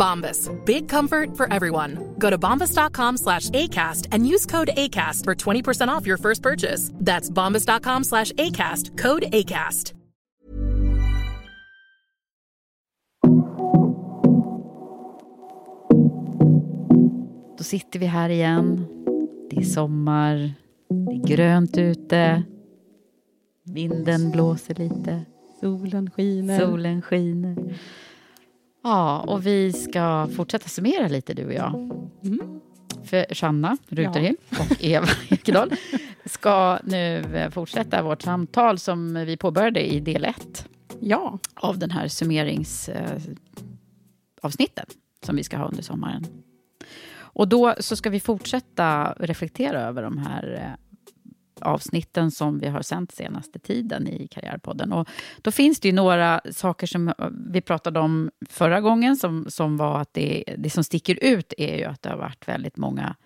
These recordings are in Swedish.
Bombas. Big comfort for everyone. Go to bombas.com slash ACAST and use code ACAST for 20% off your first purchase. That's bombas.com slash ACAST. Code ACAST. Då sitter vi här igen. Det är sommar. Det är grönt ute. Vinden blåser lite. Solen skiner. Solen skiner. Ja, och vi ska fortsätta summera lite, du och jag. Mm. För Sanna Ruterhill och Eva Ekedal ska nu eh, fortsätta vårt samtal som vi påbörjade i del 1 Ja. av den här summeringsavsnitten som vi ska ha under sommaren. Och då så ska vi fortsätta reflektera över de här eh, avsnitten som vi har sänt senaste tiden i Karriärpodden. Och då finns det ju några saker som eh, vi pratade om förra gången som, som var att det, det som sticker ut är ju att det har varit väldigt många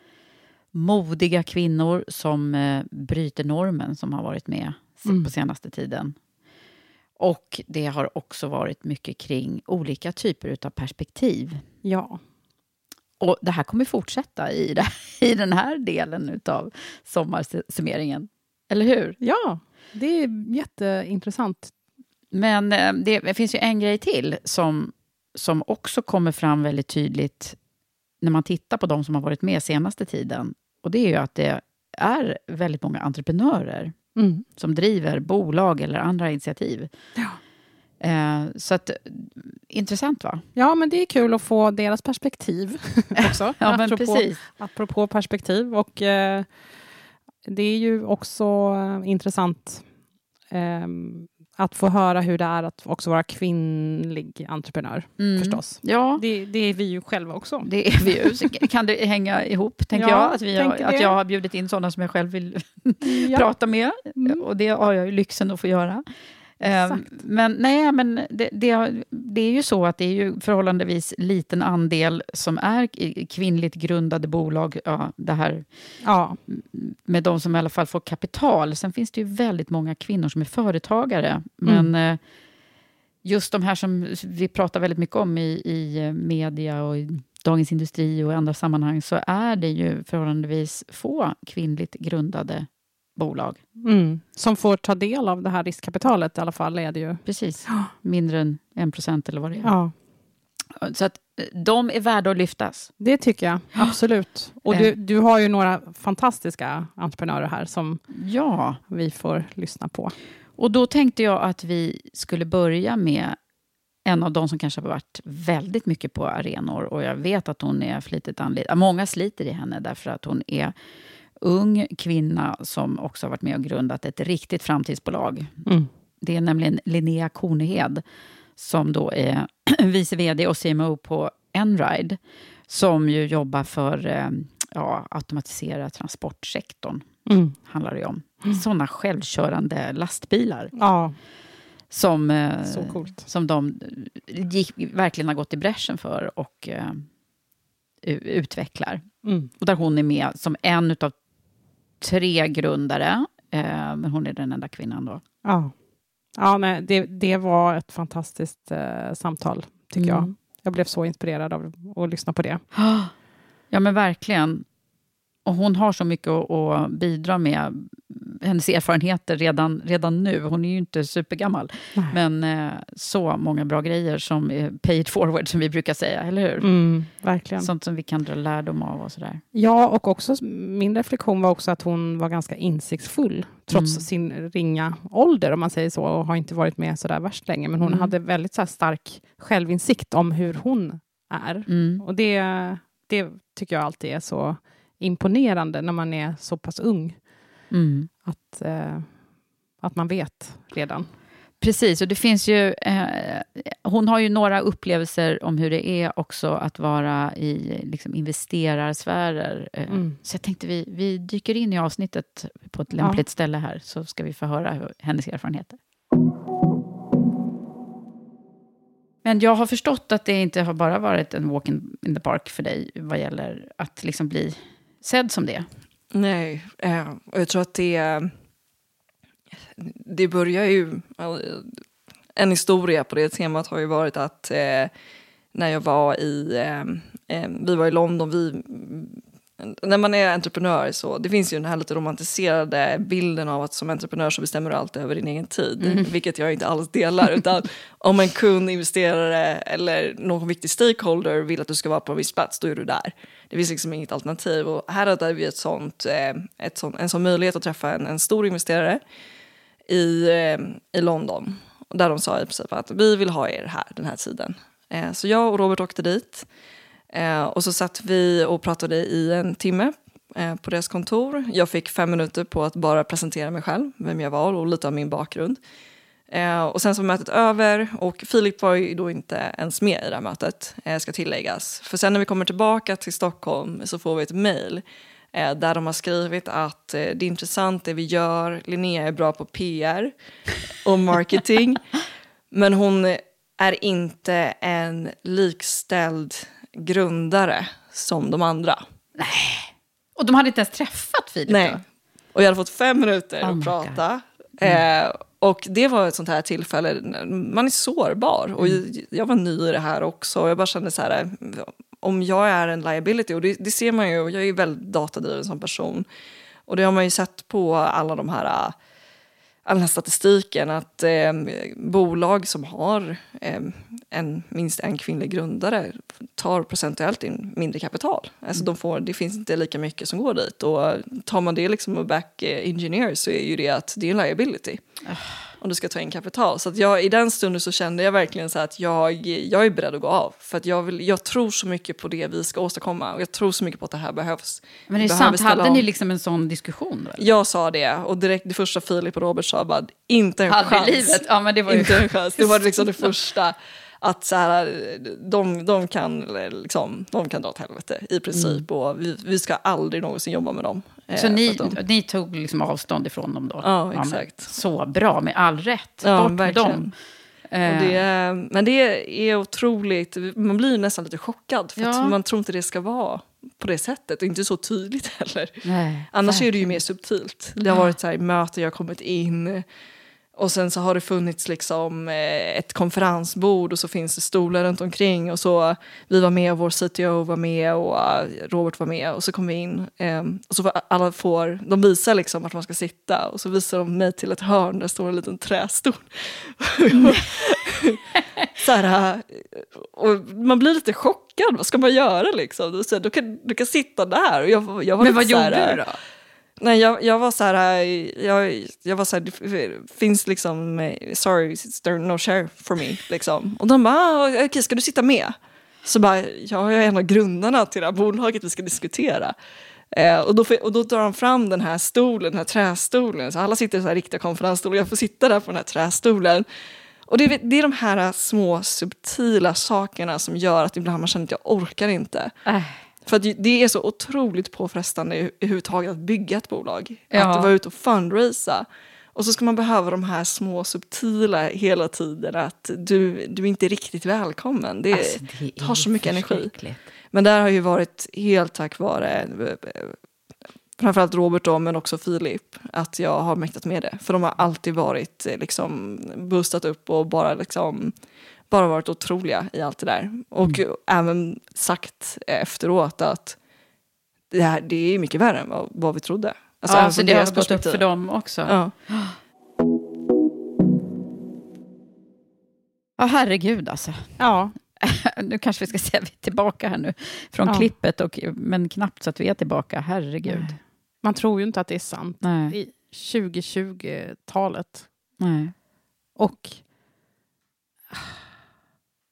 modiga kvinnor som eh, bryter normen som har varit med Mm. på senaste tiden. Och det har också varit mycket kring olika typer av perspektiv. Ja. Och det här kommer fortsätta i, det, i den här delen av sommarsummeringen. Eller hur? Ja, det är jätteintressant. Men eh, det finns ju en grej till som, som också kommer fram väldigt tydligt när man tittar på de som har varit med senaste tiden. Och det är ju att det är väldigt många entreprenörer Mm. som driver bolag eller andra initiativ. Eh, så att, intressant va? Ja, men det är kul att få deras perspektiv också. Ja, men apropå, precis. apropå perspektiv. Och eh, det är ju också eh, intressant eh, att få höra hur det är att också vara kvinnlig entreprenör, Mm. förstås. Ja, Det, det är vi ju själva också. det är vi ju. Så Kan det hänga ihop, tänker Ja, jag? Att, vi har, att jag har bjudit in sådana som jag själv vill Ja. prata med. Mm. Och det har jag ju lyxen att få göra. Exakt. Men, nej, men det, det, det är ju så att det är ju förhållandevis liten andel som är kvinnligt grundade bolag. Ja, det här Ja, med de som i alla fall får kapital. Sen finns det ju väldigt många kvinnor som är företagare. Men eh, just de här som vi pratar väldigt mycket om i, i eh, media och i Dagens Industri och i andra sammanhang, så är det ju förhållandevis få kvinnligt grundade bolag. mm. som får ta del av det här riskkapitalet i alla fall är det ju. Precis. Mindre än en procent eller vad det är. Ja, Så att eh, de är värda att lyftas. det tycker jag. Absolut. Och Eh. du, du har ju några fantastiska entreprenörer här som Ja, vi får lyssna på. och då tänkte jag att vi skulle börja med en av de som kanske har varit väldigt mycket på arenor och jag vet att hon är flitigt anlitad. Många sliter i henne därför att hon är ung kvinna som också har varit med och grundat ett riktigt framtidsbolag. Mm. Det är nämligen Linnea Kornehed som då är vice vd och CMO på Enride som ju jobbar för eh, ja, automatisera transportsektorn. Mm. handlar det om. Sådana självkörande lastbilar Ja, som, eh, som de gick, verkligen har gått i bräschen för och eh, u- utvecklar. Mm. Och där hon är med som en av tre grundare, eh, men hon är den enda kvinnan då. Ja. Ja, nej, det, det var ett fantastiskt eh, samtal, tycker Mm. jag. Jag blev så inspirerad av att lyssna på det. Ja, men verkligen. Och hon har så mycket att, att bidra med. Hennes erfarenheter redan, redan nu. Hon är ju inte supergammal. Nej. Men eh, så många bra grejer som är pay it forward, som vi brukar säga. Eller hur? Mm, verkligen. Sånt som vi kan dra lärdom av och sådär. Ja, och också min reflektion var också att hon var ganska insiktsfull, trots Mm. sin ringa ålder, om man säger så, och har inte varit med så där värst länge. Men hon Mm. hade väldigt så stark självinsikt om hur hon är. Mm. Och det, det tycker jag alltid är så imponerande när man är så pass ung, Mm. att, eh, att man vet redan. Precis, och det finns ju... Eh, hon har ju några upplevelser om hur det är också att vara i liksom, investerarsfärer. Eh, Mm. Så jag tänkte vi, vi dyker in i avsnittet på ett lämpligt ställe här, så ska vi få höra hur, hennes erfarenheter. Men jag har förstått att det inte har bara varit en walk in, in the park för dig vad gäller att liksom bli sedd som det. Nej, eh, och jag tror att det... Det börjar ju... Eh, en historia på det temat har ju varit att eh, när jag var i... Eh, eh vi var i London, vi... När man är entreprenör så det finns ju den här lite romantiserade bilden av att som entreprenör så bestämmer du allt över din egen tid, vilket jag inte alls delar. utan om en kund, investerare eller någon viktig stakeholder vill att du ska vara på en viss plats, då är du där. Det finns liksom inget alternativ. Och här hade vi ett sånt, eh, ett sånt, en sån möjlighet att träffa en, en stor investerare i, eh, i London. Där de sa i princip att vi vill ha er här den här tiden. Eh, så jag och Robert åkte dit. Eh, och så satt vi och pratade i en timme eh, på deras kontor. Jag fick fem minuter på att bara presentera mig själv, vem jag var och lite av min bakgrund. Eh, och sen så var mötet över och Filip var ju då inte ens med i det här mötet, eh, ska tilläggas. För sen när vi kommer tillbaka till Stockholm så får vi ett mejl eh, där de har skrivit att eh, det är intressant det vi gör, Linnea är bra på PR och marketing, men hon är inte en likställd grundare som de andra. Och de hade inte ens träffat Filip Nej. då? Och jag hade fått fem minuter Oh att prata. Eh, och det var ett sånt här tillfälle, man är sårbar. Och Mm. jag, jag var ny i det här också. Och jag bara kände så här, om jag är en liability, och det, det ser man ju, och jag är ju väldigt datadriven som person. Och det har man ju sett på alla de här all den här statistiken att eh, bolag som har eh, en, minst en kvinnlig grundare tar procentuellt in mindre kapital. Alltså de får, det finns inte lika mycket som går dit. Och tar man det liksom back eh, engineer så är ju det att det är en liability. Ah. Om du ska ta in kapital. Så att jag, i den stunden så kände jag verkligen så att jag, jag är beredd att gå av. För att jag, vill, jag tror så mycket på det vi ska åstadkomma. Och jag tror så mycket på att det här behövs. Men det är sant, hade om. ni liksom en sån diskussion? Eller? Jag sa det och direkt det första Filip och Robert sa bara inte en chans. livet. Ja, men det var. Inte en chans. Det var liksom det första. Att så här, de, de, kan, liksom, de kan dra åt helvete i princip. Och vi, vi ska aldrig någonsin jobba med dem. Eh, Så för ni, de, ni tog liksom avstånd ifrån dem då? Ja, exakt. så bra, med all rätt. Ja, Bort med verkligen. dem. och Eh, det, men det är otroligt, man blir nästan lite chockad. För Ja. att man tror inte det ska vara på det sättet. Inte så tydligt heller. nej, Annars är det ju verkligen. mer subtilt. Det har varit så här möten, jag har kommit in och sen så har det funnits liksom eh, ett konferensbord och så finns det stolar runt omkring och så vi var med och vår CTO var med och eh, Robert var med och så kom vi in eh, och så alla får, de visar liksom vart man ska sitta och så visar de mig till ett hörn där står en liten trästol. så här, eh, och man blir lite chockad, vad ska man göra liksom? Så du, kan, du kan sitta där. Och jag, jag var Men vad så här, gjorde du då? Nej, jag, jag var så här, eh, jag, jag var så här, det finns liksom, eh, sorry, there's no share for me, liksom. Och de bara, ah, okej, ska du sitta med? Så bara, ja, jag är en av grundarna till det här bolaget vi ska diskutera. Eh, och, då, och då drar de fram den här stolen, den här trästolen, så alla sitter i så här riktiga konferensstolar, jag får sitta där på den här trästolen. Och det, är- det är de här små subtila sakerna som gör att ibland man känner att jag orkar inte. Äh, för det är så otroligt påfrestande överhuvudtaget att bygga ett bolag. Ja. Att vara ute och fundraisa. Och så ska man behöva de här små subtila hela tiden. Att du, du är inte riktigt välkommen. Det, alltså, det tar så mycket energi. Men där har ju varit helt tack vare eh, framförallt Robert då, men också Filip, att jag har mäktat med det. För de har alltid varit eh, liksom boostat upp och bara liksom bara varit otroliga i allt det där. Och Mm. även sagt efteråt att det, här, det är mycket värre än vad, vad vi trodde. Alltså, ja, så det har gått upp för dem också. Ja. Ja, herregud alltså. Ja, Nu kanske vi ska säga vi är tillbaka här nu från Ja. klippet, och, men knappt så att vi är tillbaka. Herregud. man tror ju inte att det är sant. Nej. I 2020-talet. Nej. Och...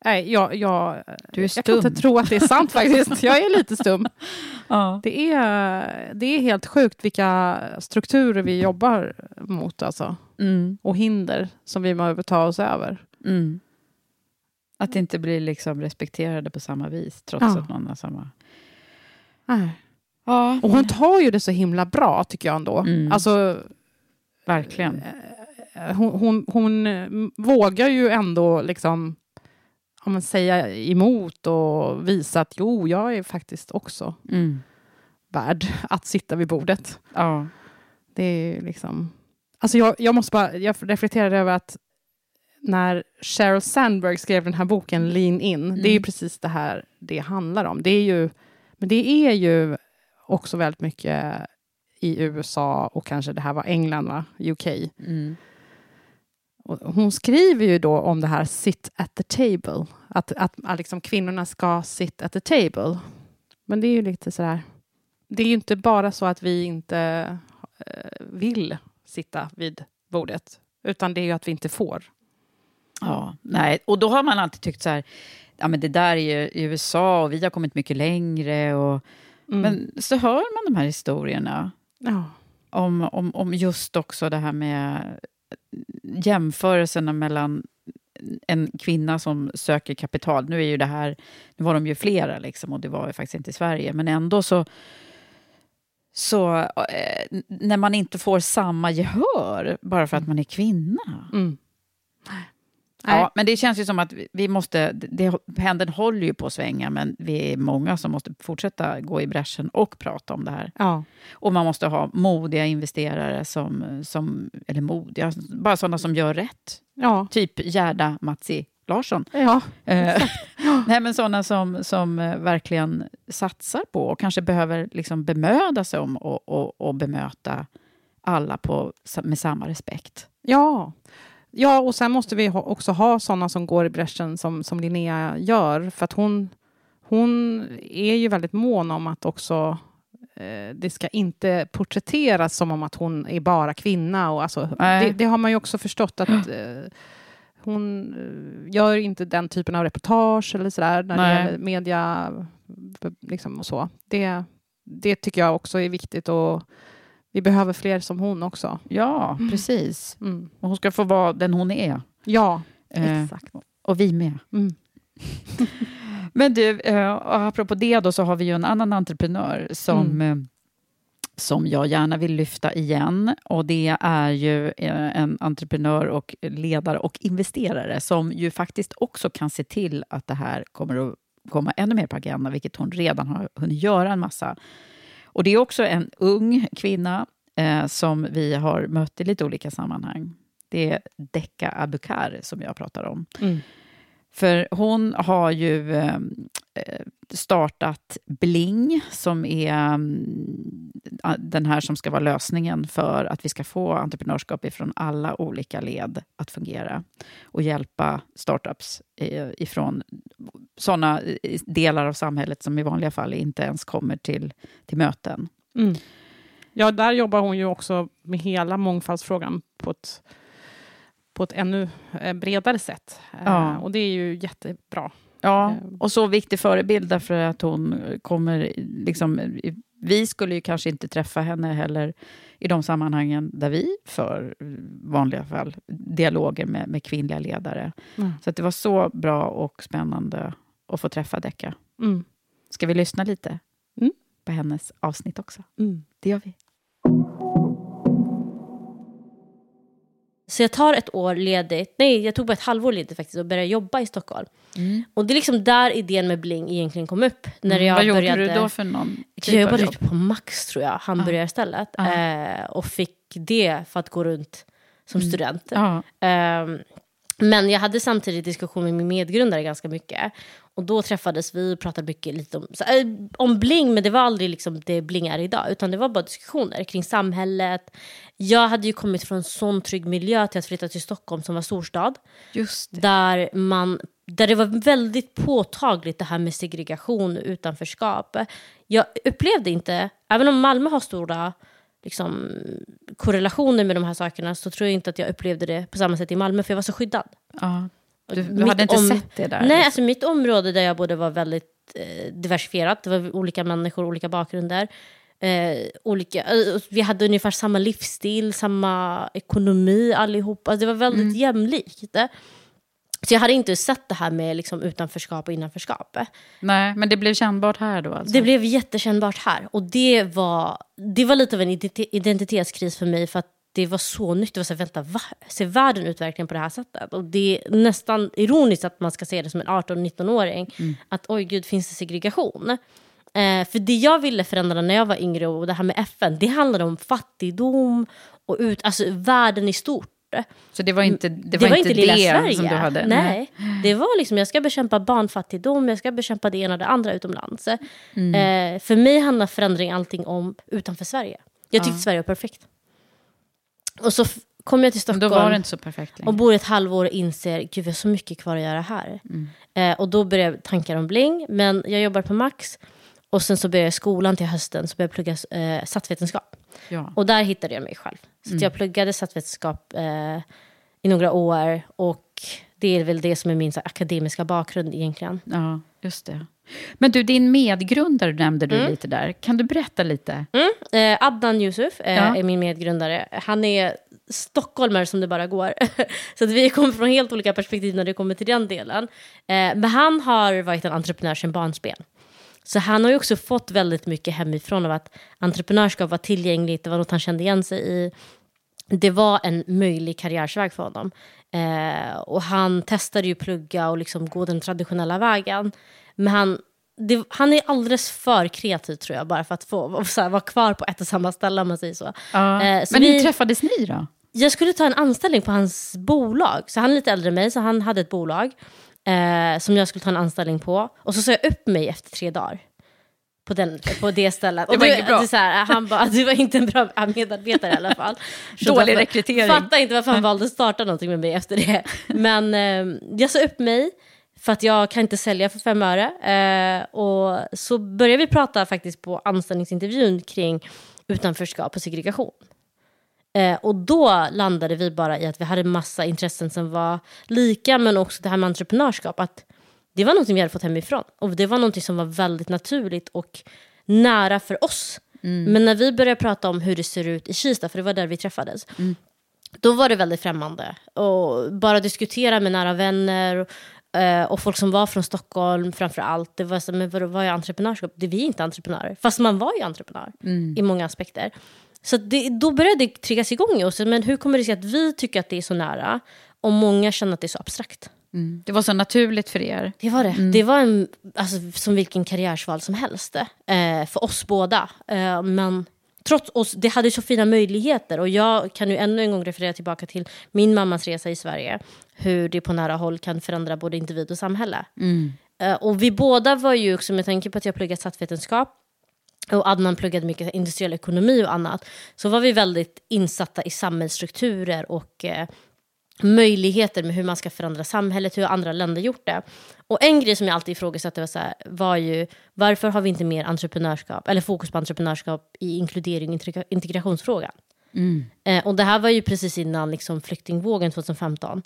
Nej, jag, jag, Du är jag stum. kan inte tro att det är sant faktiskt. Jag är lite stum. Ja. Det är, det är helt sjukt vilka strukturer vi jobbar mot alltså. Mm. och hinder som vi behöver ta oss över. Mm. Att inte bli liksom respekterade på samma vis, trots Ja. att man har samma... Nej. Ja, Och hon tar ju det så himla bra tycker jag ändå. Mm. Alltså, verkligen. eh, hon, hon, hon vågar ju ändå liksom ja, säga emot och visa att jo, jag är faktiskt också Mm. värd att sitta vid bordet. Ja. Det är liksom... Alltså jag, jag måste bara, jag reflekterade över att när Sheryl Sandberg skrev den här boken Lean In, det är ju Mm. precis det här det handlar om. Det är ju, men det är ju också väldigt mycket i USA och kanske det här var England, va? UK. Mm. Hon skriver ju då om det här sit at the table, att, att, att liksom kvinnorna ska sit at the table. Men det är ju lite sådär, det är ju inte bara så att vi inte eh, vill sitta vid bordet, utan det är ju att vi inte får. Ja, nej. Och då har man alltid tyckt så här, ja men det där är ju i USA och vi har kommit mycket längre. Och, Mm. Men så hör man de här historierna ja. om, om, om just också det här med jämförelserna mellan en kvinna som söker kapital. Nu är ju det här, nu var de ju flera liksom och det var ju faktiskt inte i Sverige, men ändå så så eh, när man inte får samma gehör bara för att man är kvinna. Mm. Ja, men det känns ju som att vi- måste, det, pendeln håller ju på att svänga, men vi är många som måste fortsätta gå i bräschen och prata om det här. ja. Och man måste ha modiga investerare, som, som, eller modiga, bara sådana som gör rätt. Ja. Typ Gerda Matsi Larsson. Ja. Eh, Nej, men sådana som, som eh, verkligen satsar på och kanske behöver liksom bemöda sig om och, och, och bemöta alla på, med samma respekt. Ja. Ja, och sen måste vi ha, också ha sådana som går i bräschen som, som Linnea gör, för att hon, hon är ju väldigt mån om att också eh, det ska inte porträtteras som om att hon är bara kvinna. Och alltså, det, det har man ju också förstått att eh, hon eh, gör inte den typen av reportage eller sådär när Nej. det gäller media liksom, och så. Det, det tycker jag också är viktigt och vi behöver fler som hon också. Ja, precis. Mm. Och hon ska få vara den hon är. Ja, Eh, exakt. och vi med. Mm. Men du, eh, apropå det då, så har vi ju en annan entreprenör som, Mm. eh, som jag gärna vill lyfta igen. Och det är ju eh, en entreprenör och ledare och investerare som ju faktiskt också kan se till att det här kommer att komma ännu mer på agendan, vilket hon redan har hunnit göra en massa. Och det är också en ung kvinna eh, som vi har mött i lite olika sammanhang. Det är Decca Abukar som jag pratar om. Mm. För hon har ju eh, startat Bling, som är mm, den här som ska vara lösningen för att vi ska få entreprenörskap ifrån alla olika led att fungera och hjälpa startups eh, ifrån sådana eh, delar av samhället som i vanliga fall inte ens kommer till, till möten. Mm. Ja, där jobbar hon ju också med hela mångfaldsfrågan på ett, på ett ännu eh, bredare sätt. Eh, Ja. Och det är ju jättebra. Ja, Eh. och så viktig förebild därför att hon kommer... Liksom, vi skulle ju kanske inte träffa henne heller i de sammanhangen där vi för vanliga fall dialoger med, med kvinnliga ledare. Mm. Så att det var så bra och spännande att få träffa Decca. Mm. Ska vi lyssna lite Mm. på hennes avsnitt också? Mm. Det gör vi. Så jag tar ett år ledigt, nej jag tog bara ett halvår ledigt faktiskt och började jobba i Stockholm. Och det är liksom där idén med Bling egentligen kom upp. När jag Mm. Vad gjorde började, du då för någon Jag typ av jobbade jobb? ute på Max tror jag, hamburgarstället. Eh, och fick det för att gå runt som student. Mm. Ja. Ehm, men jag hade samtidigt diskussion med min medgrundare ganska mycket. Och då träffades vi och pratade mycket lite om, så, äh, om bling, men det var aldrig liksom det bling är idag. Utan det var bara diskussioner kring samhället. Jag hade ju kommit från en sån trygg miljö till att flytta till Stockholm som var storstad. Där, man, där det var väldigt påtagligt det här med segregation och utanförskap. Jag upplevde inte, även om Malmö har stora liksom, korrelationer med de här sakerna så tror jag inte att jag upplevde det på samma sätt i Malmö för jag var så skyddad. Ja. Du, du hade inte om- sett det där? Nej, liksom. alltså mitt område där jag bodde var väldigt eh, diversifierat. Det var olika människor, olika bakgrunder. Eh, olika, eh, vi hade ungefär samma livsstil, samma ekonomi allihop. Alltså, det var väldigt Mm. jämlikt. Så jag hade inte sett det här med liksom, utanförskap och innanförskap. Nej, men det blev kännbart här då alltså? Det blev jättekännbart här. Och det var, det var lite av en identi- identitetskris för mig. För att det var så nytt. Det var så här, vänta, va? Ser världen ut verkligen på det här sättet? Och det är nästan ironiskt att man ska se det som en 18-19-åring. Att oj gud, finns det segregation? Eh, för det jag ville förändra när jag var yngre och det här med FN, det handlade om fattigdom och ut, alltså världen i stort. Så det var inte det, Det var inte lilla det Sverige. som du hade? Nej. Det var liksom, jag ska bekämpa barnfattigdom, jag ska bekämpa det ena och det andra utomlands. Mm. Eh, för mig handlar förändring allting om utanför Sverige. Jag tyckte Sverige var perfekt. Och så kom jag till Stockholm då var det inte så perfekt längre. och bor ett halvår och inser gud vi har så mycket kvar att göra här. Mm. Eh, och då började tankar om bling, men jag jobbar på Max. Och sen så började jag skolan till hösten, så började jag plugga eh, statsvetenskap. Ja. Och där hittade jag mig själv. Så Mm. jag pluggade statsvetenskap eh, i några år. Och det är väl det som är min så akademiska bakgrund egentligen. ja, just det. Men du, din medgrundare nämnde Mm. du lite där. Kan du berätta lite? Eh, Adnan Yusuf eh, Ja. är min medgrundare. Han är stockholmare som det bara går. så att vi kommer från helt olika perspektiv när det kommer till den delen. Eh, men han har varit en entreprenör sedan barnsben. Så han har ju också fått väldigt mycket hemifrån av att entreprenörskap var tillgängligt, det var något han kände igen sig i. Det var en möjlig karriärsväg för honom. Eh, och han testade ju plugga och liksom gå den traditionella vägen. Men han, det, han är alldeles för kreativ tror jag, bara för att få så här, vara kvar på ett och samma ställe om man säger så. Ja. Eh, så Men vi- hur träffades ni då? jag skulle ta en anställning på hans bolag. Så han är lite äldre än mig, så han hade ett bolag eh, som jag skulle ta en anställning på. Och så sa jag upp mig efter tre dagar. På, den, på det stället. Det var inget bra. så här, han bara, du var inte en bra medarbetare i alla fall. Så Dålig rekrytering. Fattar inte varför han valde att starta någonting med mig efter det. Men eh, jag sa upp mig för att jag kan inte sälja för fem öre. Eh, och så började vi prata faktiskt på anställningsintervjun kring utanförskap och segregation. Eh, och då landade vi bara i att vi hade massa intressen som var lika, men också det här med entreprenörskap. Att det var något vi hade fått hemifrån. Och det var något som var väldigt naturligt och nära för oss. Men när vi började prata om hur det ser ut i Kista, för det var där vi träffades, då var det väldigt främmande. Och bara diskutera med nära vänner eh, och folk som var från Stockholm framför allt. Det var så, men vadå, vad är entreprenörskap? Det är vi inte entreprenörer. Fast man var ju entreprenör i många aspekter. Så det, då började det triggas igång i oss. Men hur kommer det sig att vi tycker att det är så nära och många känner att det är så abstrakt? Mm. Det var så naturligt för er. Det var det. Det var en, alltså, som vilken karriärsval som helst. Eh, för oss båda. Eh, men trots oss, det hade så fina möjligheter. Och jag kan ju ännu en gång referera tillbaka till min mammas resa i Sverige. Hur det på nära håll kan förändra både individ och samhälle. Eh, och vi båda var ju också, med tanke på att jag pluggat statsvetenskap och Adnan pluggade mycket industriell ekonomi och annat, så var vi väldigt insatta i samhällsstrukturer och eh, möjligheter med hur man ska förändra samhället, hur andra länder gjort det. Och en grej som jag alltid ifrågasatte var, så här, var ju varför har vi inte mer entreprenörskap, eller fokus på entreprenörskap i inkludering och integra- integrationsfrågan? Eh, och det här var ju precis innan liksom, flyktingvågen 2015.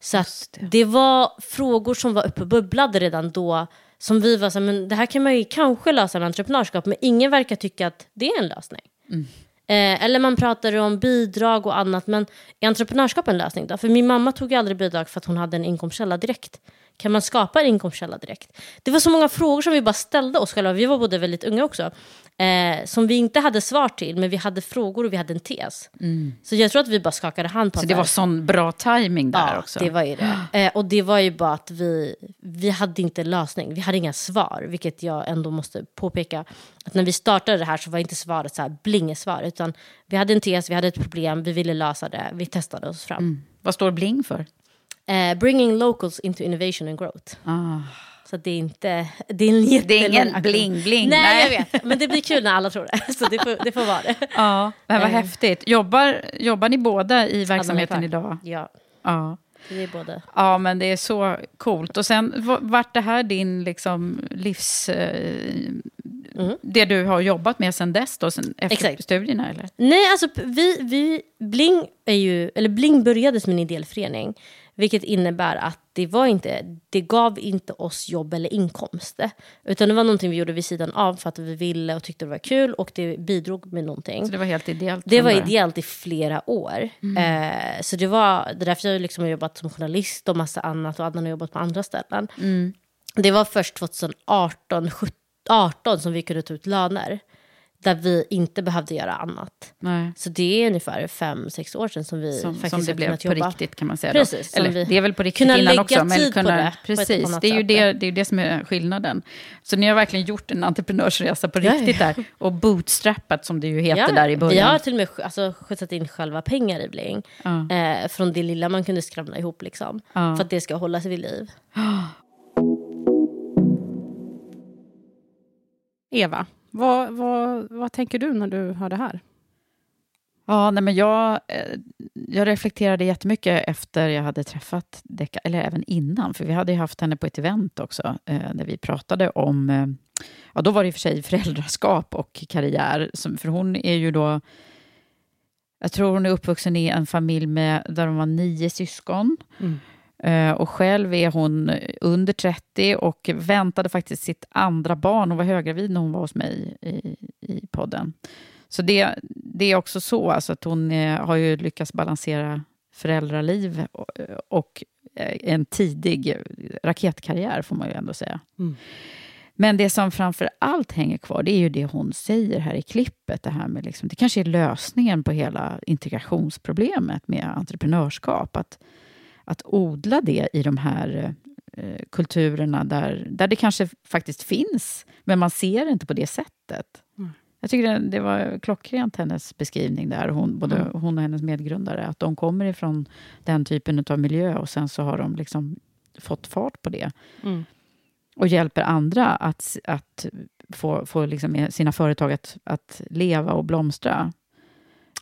Så att det. var frågor som var uppe och bubblade redan då. Som vi var så här, men det här kan man ju kanske lösa med entreprenörskap. Men ingen verkar tycka att det är en lösning. Eh, eller man pratar om bidrag och annat. Men är entreprenörskap en lösning då? För min mamma tog ju aldrig bidrag för att hon hade en inkomstkälla direkt. Kan man skapa en inkomstkälla direkt? Det var så många frågor som vi bara ställde oss själva. Vi var både väldigt unga också. Eh, som vi inte hade svar till, men vi hade frågor och vi hade en tes. Så jag tror att vi bara skakade hand på Så det var sån bra timing där ja, också. det var ju det. Eh, och det var ju bara att vi, vi hade inte lösning. Vi hade inga svar, vilket jag ändå måste påpeka. Att när vi startade det här så var inte svaret så här blingesvar, utan vi hade en tes, vi hade ett problem, vi ville lösa det, vi testade oss fram. Vad står Bling för? Eh, bringing locals into innovation and growth. Ah. Så det är inte... Det är, en jättelång ingen bling-bling, Nej, nej. jag vet. Men det blir kul när alla tror det. Så det får, det får vara det. Ja, men vad Eh. häftigt. Jobbar, jobbar ni båda i verksamheten Park. idag? Ja, Ja. det är både... ja, men det är så coolt. Och sen vart det här din liksom, livs... Eh, Det du har jobbat med sen dess då, sen efter Exakt. studierna eller? Nej, alltså vi, vi, Bling, är ju, eller Bling började som en ideell förening. Vilket innebär att det, var inte, det gav inte oss jobb eller inkomst. Utan det var någonting vi gjorde vid sidan av för att vi ville och tyckte det var kul och det bidrog med någonting. Så det var helt ideellt? Det var ideellt i flera år. Eh, så det var det är därför jag liksom har jobbat som journalist och massa annat och Adnan har jobbat på andra ställen. Det var först 2018 17, som vi kunde ta ut löner. Där vi inte behövde göra annat. Nej. Så det är ungefär fem, sex år sedan som vi Som, faktiskt som det blev på jobba. riktigt kan man säga. Precis, Eller, vi- det är väl på riktigt kunna innan lägga också. Men tid på kunna, det på precis, annat det är ju det, det, är ju det som är skillnaden. Så ni har verkligen gjort en entreprenörsresa på Ja, riktigt ja. där. Och bootstrappat som det ju heter Ja, där i Vi början. har till och med alltså, skjutsat in själva pengar i Bling. Ja. Eh, från det lilla man kunde skramla ihop. Liksom, Ja. För att det ska hålla sig vid liv. Eva, vad, vad, vad tänker du när du hör det här? Ja, nej, men jag, eh, jag reflekterade jättemycket efter jag hade träffat Decca, eller även innan, för vi hade ju haft henne på ett event också, eh, där vi pratade om, eh, ja då var det i och för sig föräldraskap och karriär, som, för hon är ju då, jag tror hon är uppvuxen i en familj med, där de var nio syskon. Eh, och själv är hon under 30 och väntade faktiskt sitt andra barn. Hon var höggravid när hon var hos mig i, i podden. Så det, det är också så, alltså att hon eh, har ju lyckats balansera föräldraliv och, och eh, en tidig raketkarriär, får man ju ändå säga. Mm. Men det som framför allt hänger kvar, det är ju det hon säger här i klippet. Det, här med liksom, det kanske är lösningen på hela integrationsproblemet med entreprenörskap. Att, att odla det i de här eh, kulturerna där, där det kanske faktiskt finns, men man ser det inte på det sättet. Mm. Jag tycker det, det var klockrent, hennes beskrivning där, hon, både Mm. hon och hennes medgrundare, att de kommer ifrån den typen av miljö och sen så har de liksom fått fart på det Mm. och hjälper andra att, att få, få liksom sina företag att, att leva och blomstra.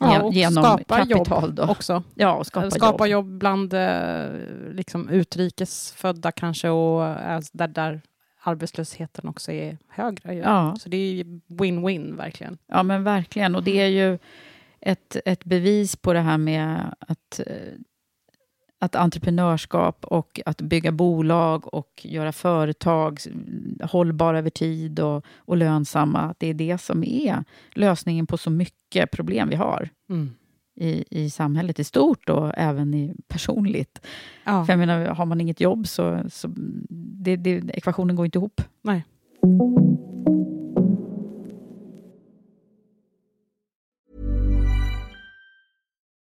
Ja, och genom skapa kapital jobb då. också. Ja, och skapa, skapa jobb. jobb. bland eh, liksom, utrikesfödda kanske och eh, där, där arbetslösheten också är högre. ju. Ja. Så det är win-win verkligen. Ja, men verkligen. Och det är ju ett, ett bevis på det här med att, eh, att entreprenörskap och att bygga bolag och göra företag hållbara över tid och, och lönsamma, att det är det som är lösningen på så mycket problem vi har Mm. i, i samhället i stort och även i personligt. Ja. För jag menar, har man inget jobb så, så det, det, ekvationen går inte ihop. Nej.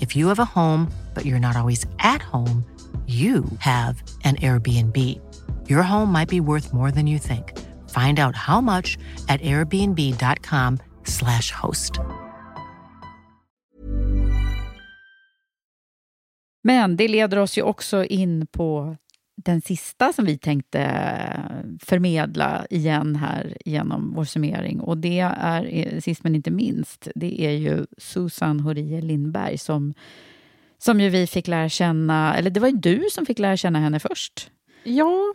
If you have a home, but you're not always at home, you have an Airbnb. Your home might be worth more than you think. Find out how much at airbnb.com/slash host. Men det leder oss ju också in på den sista som vi tänkte eh, förmedla igen här genom vår summering. Och det är, eh, sist men inte minst, det är ju Susan Horie Lindberg som, som ju vi fick lära känna, eller det var ju du som fick lära känna henne först. Ja,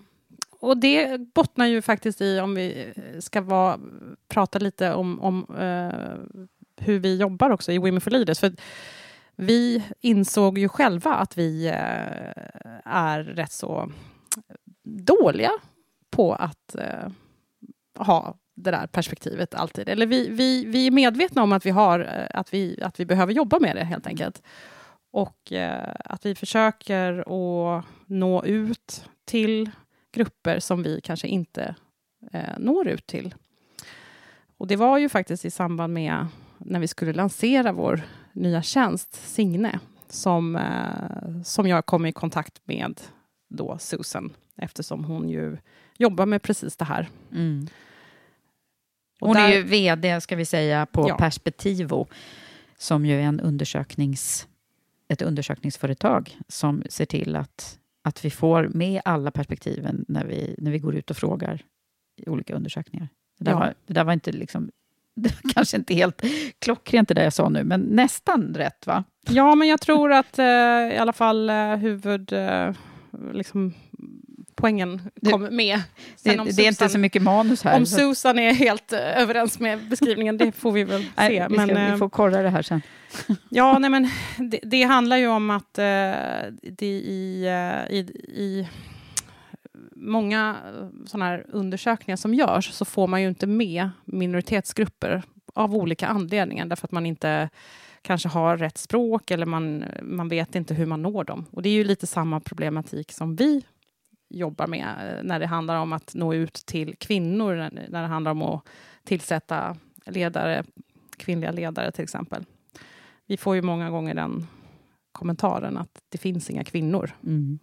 och det bottnar ju faktiskt i, om vi eh, ska vara, prata lite om, om uh, hur vi jobbar också i Women for Leaders. För vi insåg ju själva att vi eh, är rätt så dåliga på att eh, ha det där perspektivet alltid. Eller vi, vi, vi är medvetna om att vi, har, eh, att, vi, att vi behöver jobba med det helt enkelt. Och att vi försöker att nå ut till grupper som vi kanske inte eh, når ut till. Och det var ju faktiskt i samband med när vi skulle lansera vår nya tjänst Signe som, eh, som jag kom i kontakt med då Susan eftersom hon ju jobbar med precis det här. Mm. Hon där, är ju VD, ska vi säga, på ja. Perspektivo som ju är en undersöknings, ett undersökningsföretag som ser till att att vi får med alla perspektiven när vi, när vi går ut och frågar i olika undersökningar. Det där, ja. var, det där var inte liksom det var kanske inte helt klockrent det där jag sa nu, men nästan rätt va? Ja, men jag tror att eh, i alla fall eh, huvud... Eh, liksom, poängen kom med. Det, det Susan, är inte så mycket manus här. Om Susan är helt uh, överens med beskrivningen, det får vi väl nej, se. Vi, ska, men, vi får kolla det här sen. ja, nej, men det, det, handlar ju om att uh, det i, i, i många sådana här undersökningar som görs så får man ju inte med minoritetsgrupper av olika anledningar, därför att man inte kanske har rätt språk eller man, man vet inte hur man når dem. Och det är ju lite samma problematik som vi jobbar med eh, när det handlar om att nå ut till kvinnor, när det handlar om att tillsätta ledare, kvinnliga ledare till exempel. Vi får ju många gånger den kommentaren att det finns inga kvinnor. Mm,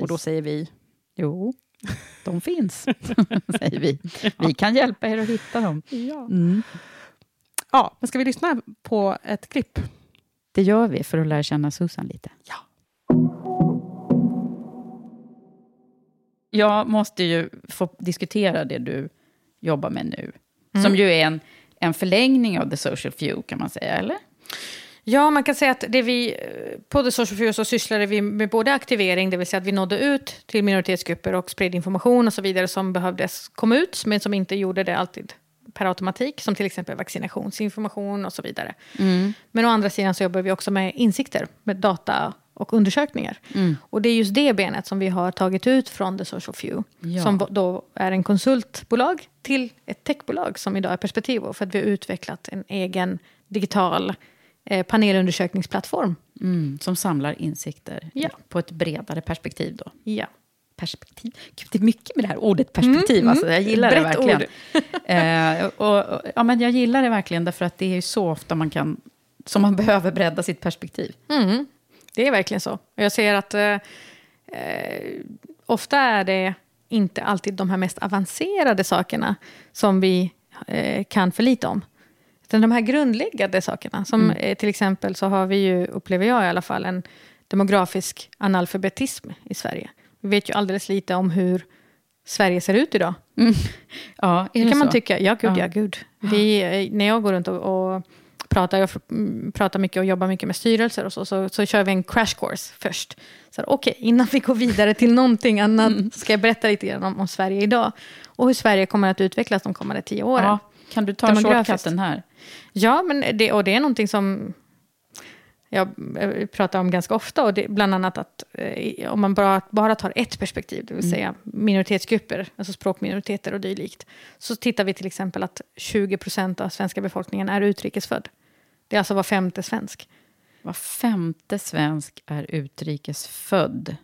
och då säger vi? Jo, de finns, säger vi. Vi kan hjälpa er att hitta dem. Ja. Mm. ja, men ska vi lyssna på ett klipp? Det gör vi för att lära känna Susan lite. Ja. Jag måste ju få diskutera det du jobbar med nu. Mm. Som ju är en, en förlängning av The Social Few, kan man säga, eller? Ja, man kan säga att det vi, på The Social Few så sysslade vi med både aktivering, det vill säga att vi nådde ut till minoritetsgrupper och spred information och så vidare som behövdes komma ut, men som inte gjorde det alltid per automatik, som till exempel vaccinationsinformation och så vidare. Mm. Men å andra sidan så jobbar vi också med insikter, med data och undersökningar. Mm. Och det är just det benet som vi har tagit ut från The Social Few. Ja. Som då är en konsultbolag till ett techbolag som idag är Perspektivo. För att vi har utvecklat en egen digital eh, panelundersökningsplattform. Mm, som samlar insikter ja. på ett bredare perspektiv då. Ja. perspektiv. Gud, det är mycket med det här ordet perspektiv. Mm, alltså, jag gillar det verkligen. eh, och, och, ja, men jag gillar det verkligen, därför att det är ju så ofta man kan som man behöver bredda sitt perspektiv. Mm, det är verkligen så. Jag ser att eh, eh, ofta är det inte alltid de här mest avancerade sakerna som vi eh, kan för lite om. Utan de här grundläggande sakerna. Som Mm. eh, till exempel så har vi ju, upplever jag i alla fall, en demografisk analfabetism i Sverige. Vi vet ju alldeles lite om hur Sverige ser ut idag. Ja, är det det kan man så? tycka. Ja, gud, Ja. ja, gud. Vi, eh, när jag går runt och, och pratar, jag mm, pratar mycket och jobbar mycket med styrelser och så, så, så kör vi en crash course först. Så Okej, innan vi går vidare till någonting annat Mm. ska jag berätta lite grann om, om Sverige idag. Och hur Sverige kommer att utvecklas de kommande tio åren. Ja, kan du ta shortcutten här? Ja, men det, och det är någonting som jag eh, pratar om ganska ofta. Och det, bland annat att eh, om man bara, bara tar ett perspektiv, det vill Mm. säga minoritetsgrupper, alltså språkminoriteter och dylikt. Så tittar vi till exempel att 20 procent av svenska befolkningen är utrikesfödd. Det är alltså var femte svensk. Var femte svensk är utrikesfödd.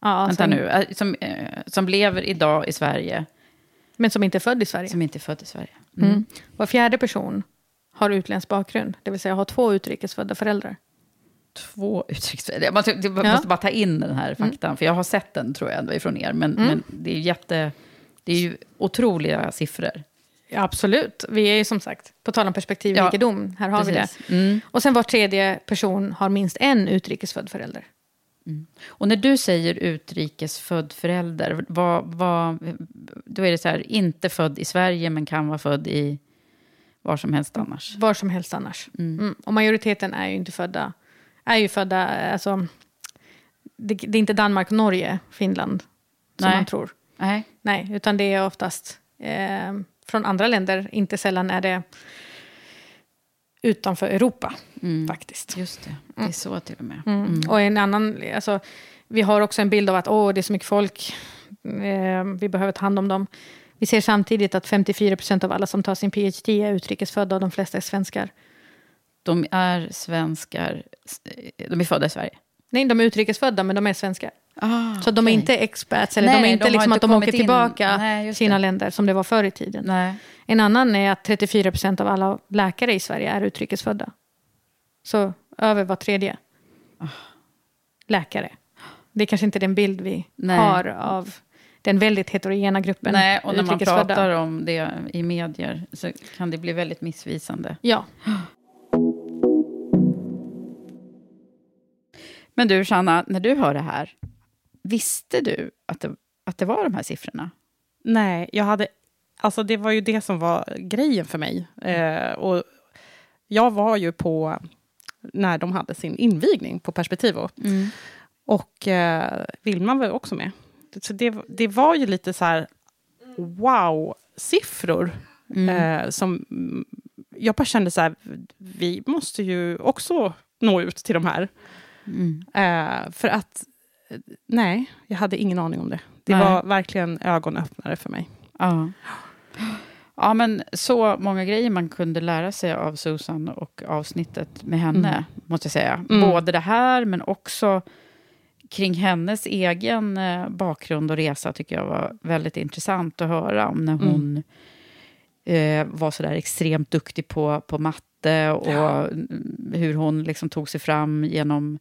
Ja, Vänta som- nu, eh, som, eh, som lever idag i Sverige. Men som inte är född i Sverige. Som inte är född i Sverige. Mm. Var fjärde person har utländsk bakgrund, det vill säga har två utrikesfödda föräldrar. Två utrikesfödda. Jag måste, jag Ja. måste bara ta in den här faktan, för jag har sett den tror jag ifrån er. Men, Mm. men det är jätte... Det är ju otroliga siffror. Ja, absolut. Vi är ju som sagt, på tal om perspektivrikedom, här har vi precis. det. Mm. Och sen var tredje person har minst en utrikesfödd förälder. Och när du säger utrikesfödd förälder, vad, vad, då är det så här, inte född i Sverige men kan vara född i var som helst annars. Var som helst annars. Mm. Och majoriteten är ju inte födda, är ju födda, alltså, det, det är inte Danmark, Norge, Finland som Nej. man tror. Nej. Nej, utan det är oftast eh, från andra länder, inte sällan är det utanför Europa faktiskt. Just det, det är så till och med. Mm. Mm. Och en annan, alltså, vi har också en bild av att åh, det är så mycket folk, eh, vi behöver ta hand om dem. Vi ser samtidigt att 54 procent av alla som tar sin PhD är utrikesfödda och de flesta är svenskar. De är svenskar, de är födda i Sverige. Nej, de är utrikesfödda, men de är svenskar. Ah, så de är inte expats, eller Nej, de är inte de liksom inte att de åker in. tillbaka Nej, sina det. länder, som det var förr i tiden. Nej. En annan är att 34 procent av alla läkare i Sverige är utrikesfödda. Så över var tredje Ah. läkare. Det är kanske inte den bild vi har av den väldigt heterogena gruppen Nej, och när man pratar om det i medier så kan det bli väldigt missvisande. Ja. Men du, Shanna, när du hör det här, visste du att det, att det var de här siffrorna? Nej, jag hade... Alltså det var ju det som var grejen för mig. Eh, och jag var ju på när de hade sin invigning på Perspektivo. Mm. Och eh, Vilma var också med. Så det, det var ju lite så här wow-siffror. Mm. Eh, som jag bara kände så här, vi måste ju också nå ut till de här. Mm. Eh, för att, eh, nej, jag hade ingen aning om det. Det Nej. var verkligen ögonöppnare för mig. Ja. ja, men så många grejer man kunde lära sig av Susan och avsnittet med henne, Mm. måste jag säga. Mm. Både det här, men också kring hennes egen eh, bakgrund och resa tycker jag var väldigt intressant att höra om när Mm. hon eh, var så där extremt duktig på, på matte och Ja. mm, hur hon liksom tog sig fram genom,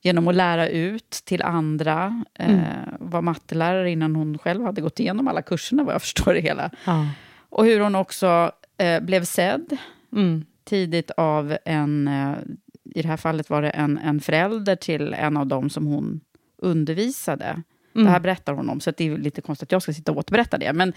genom att lära ut till andra. Eh, Mm. var mattelärare innan hon själv hade gått igenom alla kurserna, vad jag förstår det hela. Ja. Och hur hon också eh, blev sedd Mm. tidigt av en, eh, i det här fallet var det en, en förälder till en av dem som hon undervisade. Mm. Det här berättar hon om, så det är lite konstigt att jag ska sitta och återberätta det. Men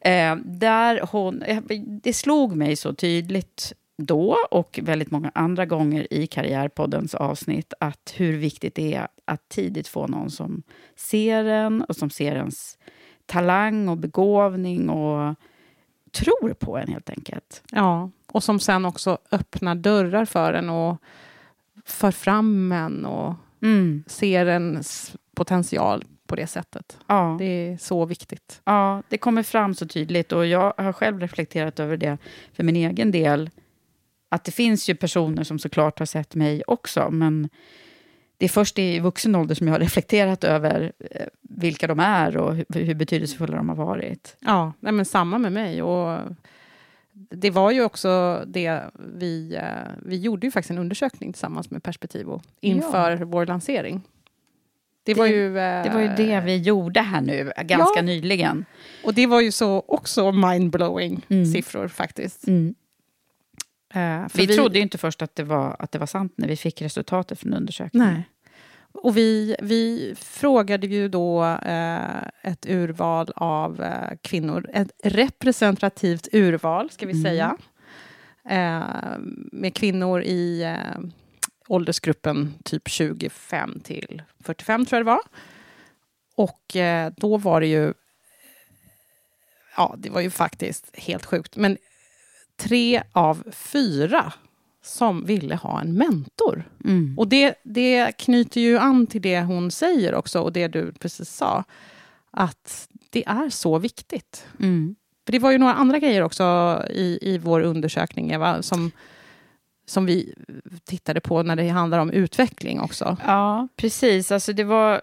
eh, där hon, eh, det slog mig så tydligt då och väldigt många andra gånger i Karriärpoddens avsnitt att hur viktigt det är att tidigt få någon som ser en och som ser ens talang och begåvning och tror på en helt enkelt. Ja, och som sen också öppnar dörrar för en och för fram en och Mm. ser ens potential på det sättet. Ja. Det är så viktigt. Ja, det kommer fram så tydligt och jag har själv reflekterat över det för min egen del. Att det finns ju personer som såklart har sett mig också, men det är först i vuxen ålder som jag har reflekterat över eh, vilka de är och hur, hur betydelsefulla de har varit. Ja, nej, men samma med mig. Och det var ju också det vi... eh, Vi gjorde ju faktiskt en undersökning tillsammans med Perspektivo inför vår lansering. Det, var ju... eh, Det var ju det vi gjorde här nu, ganska Ja. nyligen. Och det var ju så också mindblowing Mm. siffror faktiskt. Mm. Eh, för Vi, trodde ju inte först att det, var, att det var sant när vi fick resultatet från undersökningen. Nej. Och vi, vi frågade ju då eh, ett urval av eh, kvinnor, ett representativt urval ska vi Mm. säga, eh, med kvinnor i eh, åldersgruppen typ 25 till 45 tror jag det var. Och eh, då var det ju, ja det var ju faktiskt helt sjukt, men tre av fyra som ville ha en mentor. Mm. Och det, det knyter ju an till det hon säger också och det du precis sa. Att det är så viktigt. Mm. För det var ju några andra grejer också i, i vår undersökning, Eva, som, som vi tittade på när det handlar om utveckling också. Ja, precis. Alltså det var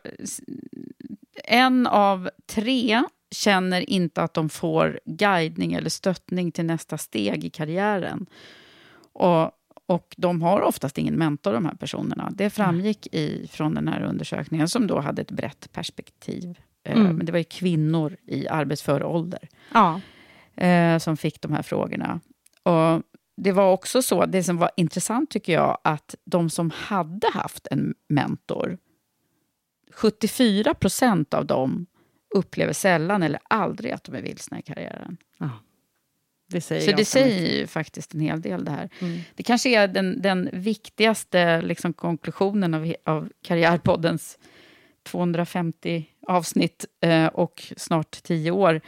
en av tre känner inte att de får guidning eller stöttning till nästa steg i karriären. Och, och de har oftast ingen mentor, de här personerna. Det framgick i, från den här undersökningen, som då hade ett brett perspektiv. Eh, Mm. Men det var ju kvinnor i arbetsför ålder Ja. eh, som fick de här frågorna. Och det var också så, det som var intressant tycker jag, att de som hade haft en mentor, 74 procent av dem upplever sällan eller aldrig att de är vilsna i karriären. Det säger Så det säger ju faktiskt en hel del det här. Mm. Det kanske är den, den viktigaste liksom, konklusionen av, av Karriärpoddens 250 avsnitt eh, och snart 10 år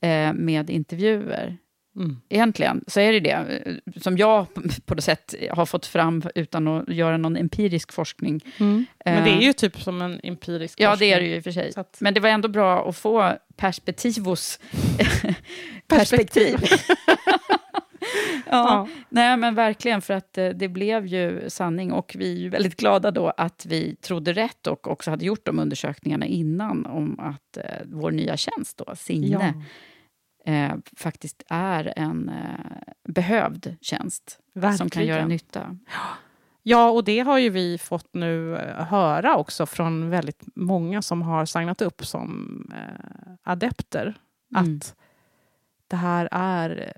eh, med intervjuer. Mm. Egentligen så är det det eh, som jag på något sätt har fått fram utan att göra någon empirisk forskning. Mm. Men det är Eh, ju typ som en empirisk Ja, forskning. det är det ju i och för sig. Att- Men det var ändå bra att få perspektivos perspektiv. ja, Ja. nej men verkligen, för att eh, det blev ju sanning och vi är ju väldigt glada då att vi trodde rätt och också hade gjort de undersökningarna innan om att vår nya tjänst då, Signe, eh, faktiskt är en eh, behövd tjänst som kan Verkligen. göra nytta. Ja, och det har ju vi fått nu eh, höra också från väldigt många som har signat upp som eh, adepter. Mm. Att det här är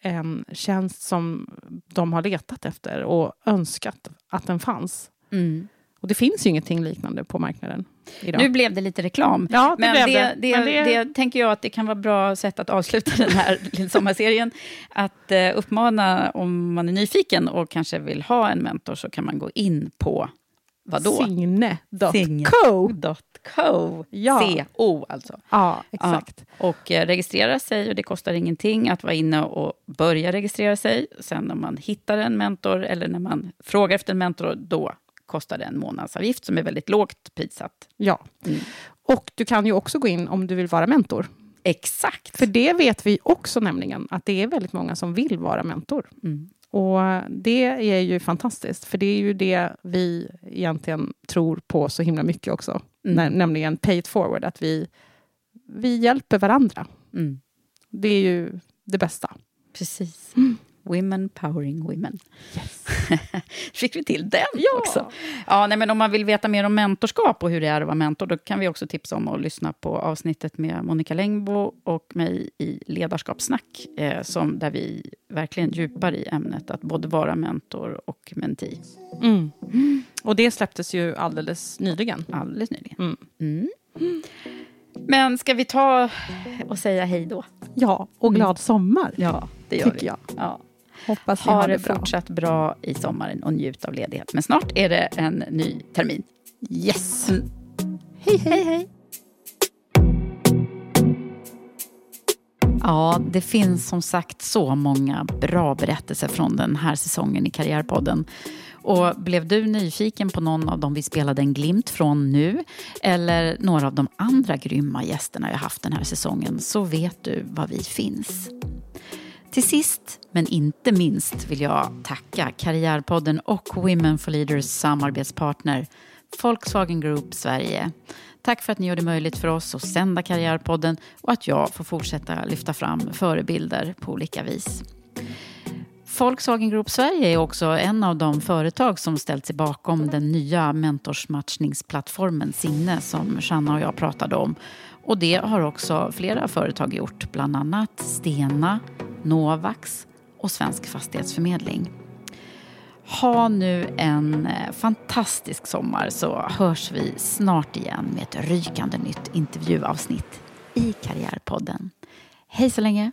en tjänst som de har letat efter och önskat att den fanns. Mm. Och det finns ju ingenting liknande på marknaden idag. Nu blev det lite reklam. Ja, det men det, det. det, Men det... tänker jag att det kan vara bra sätt att avsluta den här sommarserien. Att eh, uppmana, om man är nyfiken och kanske vill ha en mentor, så kan man gå in på vadå? Signe.co. Co. Ja. C-O alltså. Ja, exakt. Ja, och eh, registrera sig och det kostar ingenting att vara inne och börja registrera sig. Sen när man hittar en mentor eller när man frågar efter en mentor, då kostar det en månadsavgift som är väldigt lågt prissatt. Ja. Mm. Och du kan ju också gå in om du vill vara mentor. Exakt. För det vet vi också nämligen, att det är väldigt många som vill vara mentor. Mm. Och det är ju fantastiskt, för det är ju det vi egentligen tror på så himla mycket också. Mm. Nä- nämligen pay it forward, att vi, vi hjälper varandra. Mm. Det är ju det bästa. Precis. Women powering women. Yes. Fick vi till den Ja. också. Ja, nej, men om man vill veta mer om mentorskap och hur det är att vara mentor, då kan vi också tipsa om att lyssna på avsnittet med Monica Längbo och mig i Ledarskapssnack, eh, som, där vi verkligen djupar i ämnet att både vara mentor och mentee. Mm. Och det släpptes ju alldeles nyligen. Alldeles nyligen. Mm. Mm. Men ska vi ta och säga hej då? Ja, och glad sommar. Ja, det gör Tycker vi. jag. Ja. Hoppas ni Ha har det det bra. fortsatt bra i sommaren och njut av ledighet. Men snart är det en ny termin. Yes. Mm. Hej, hej, hej. Ja, det finns som sagt så många bra berättelser från den här säsongen i Karriärpodden. Och blev du nyfiken på någon av dem vi spelade en glimt från nu eller några av de andra grymma gästerna jag haft den här säsongen så vet du var vi finns. Till sist, men inte minst, vill jag tacka Karriärpodden och Women for Leaders samarbetspartner Volkswagen Group Sverige. Tack för att ni gör det möjligt för oss att sända Karriärpodden och att jag får fortsätta lyfta fram förebilder på olika vis. Volkswagen Group Sverige är också en av de företag som ställt sig bakom den nya mentorsmatchningsplattformen Sinne som Shanna och jag pratade om. Och det har också flera företag gjort, bland annat Stena, Novax och Svensk Fastighetsförmedling. Ha nu en eh, fantastisk sommar så hörs vi snart igen med ett rykande nytt intervjuavsnitt i Karriärpodden. Hej så länge!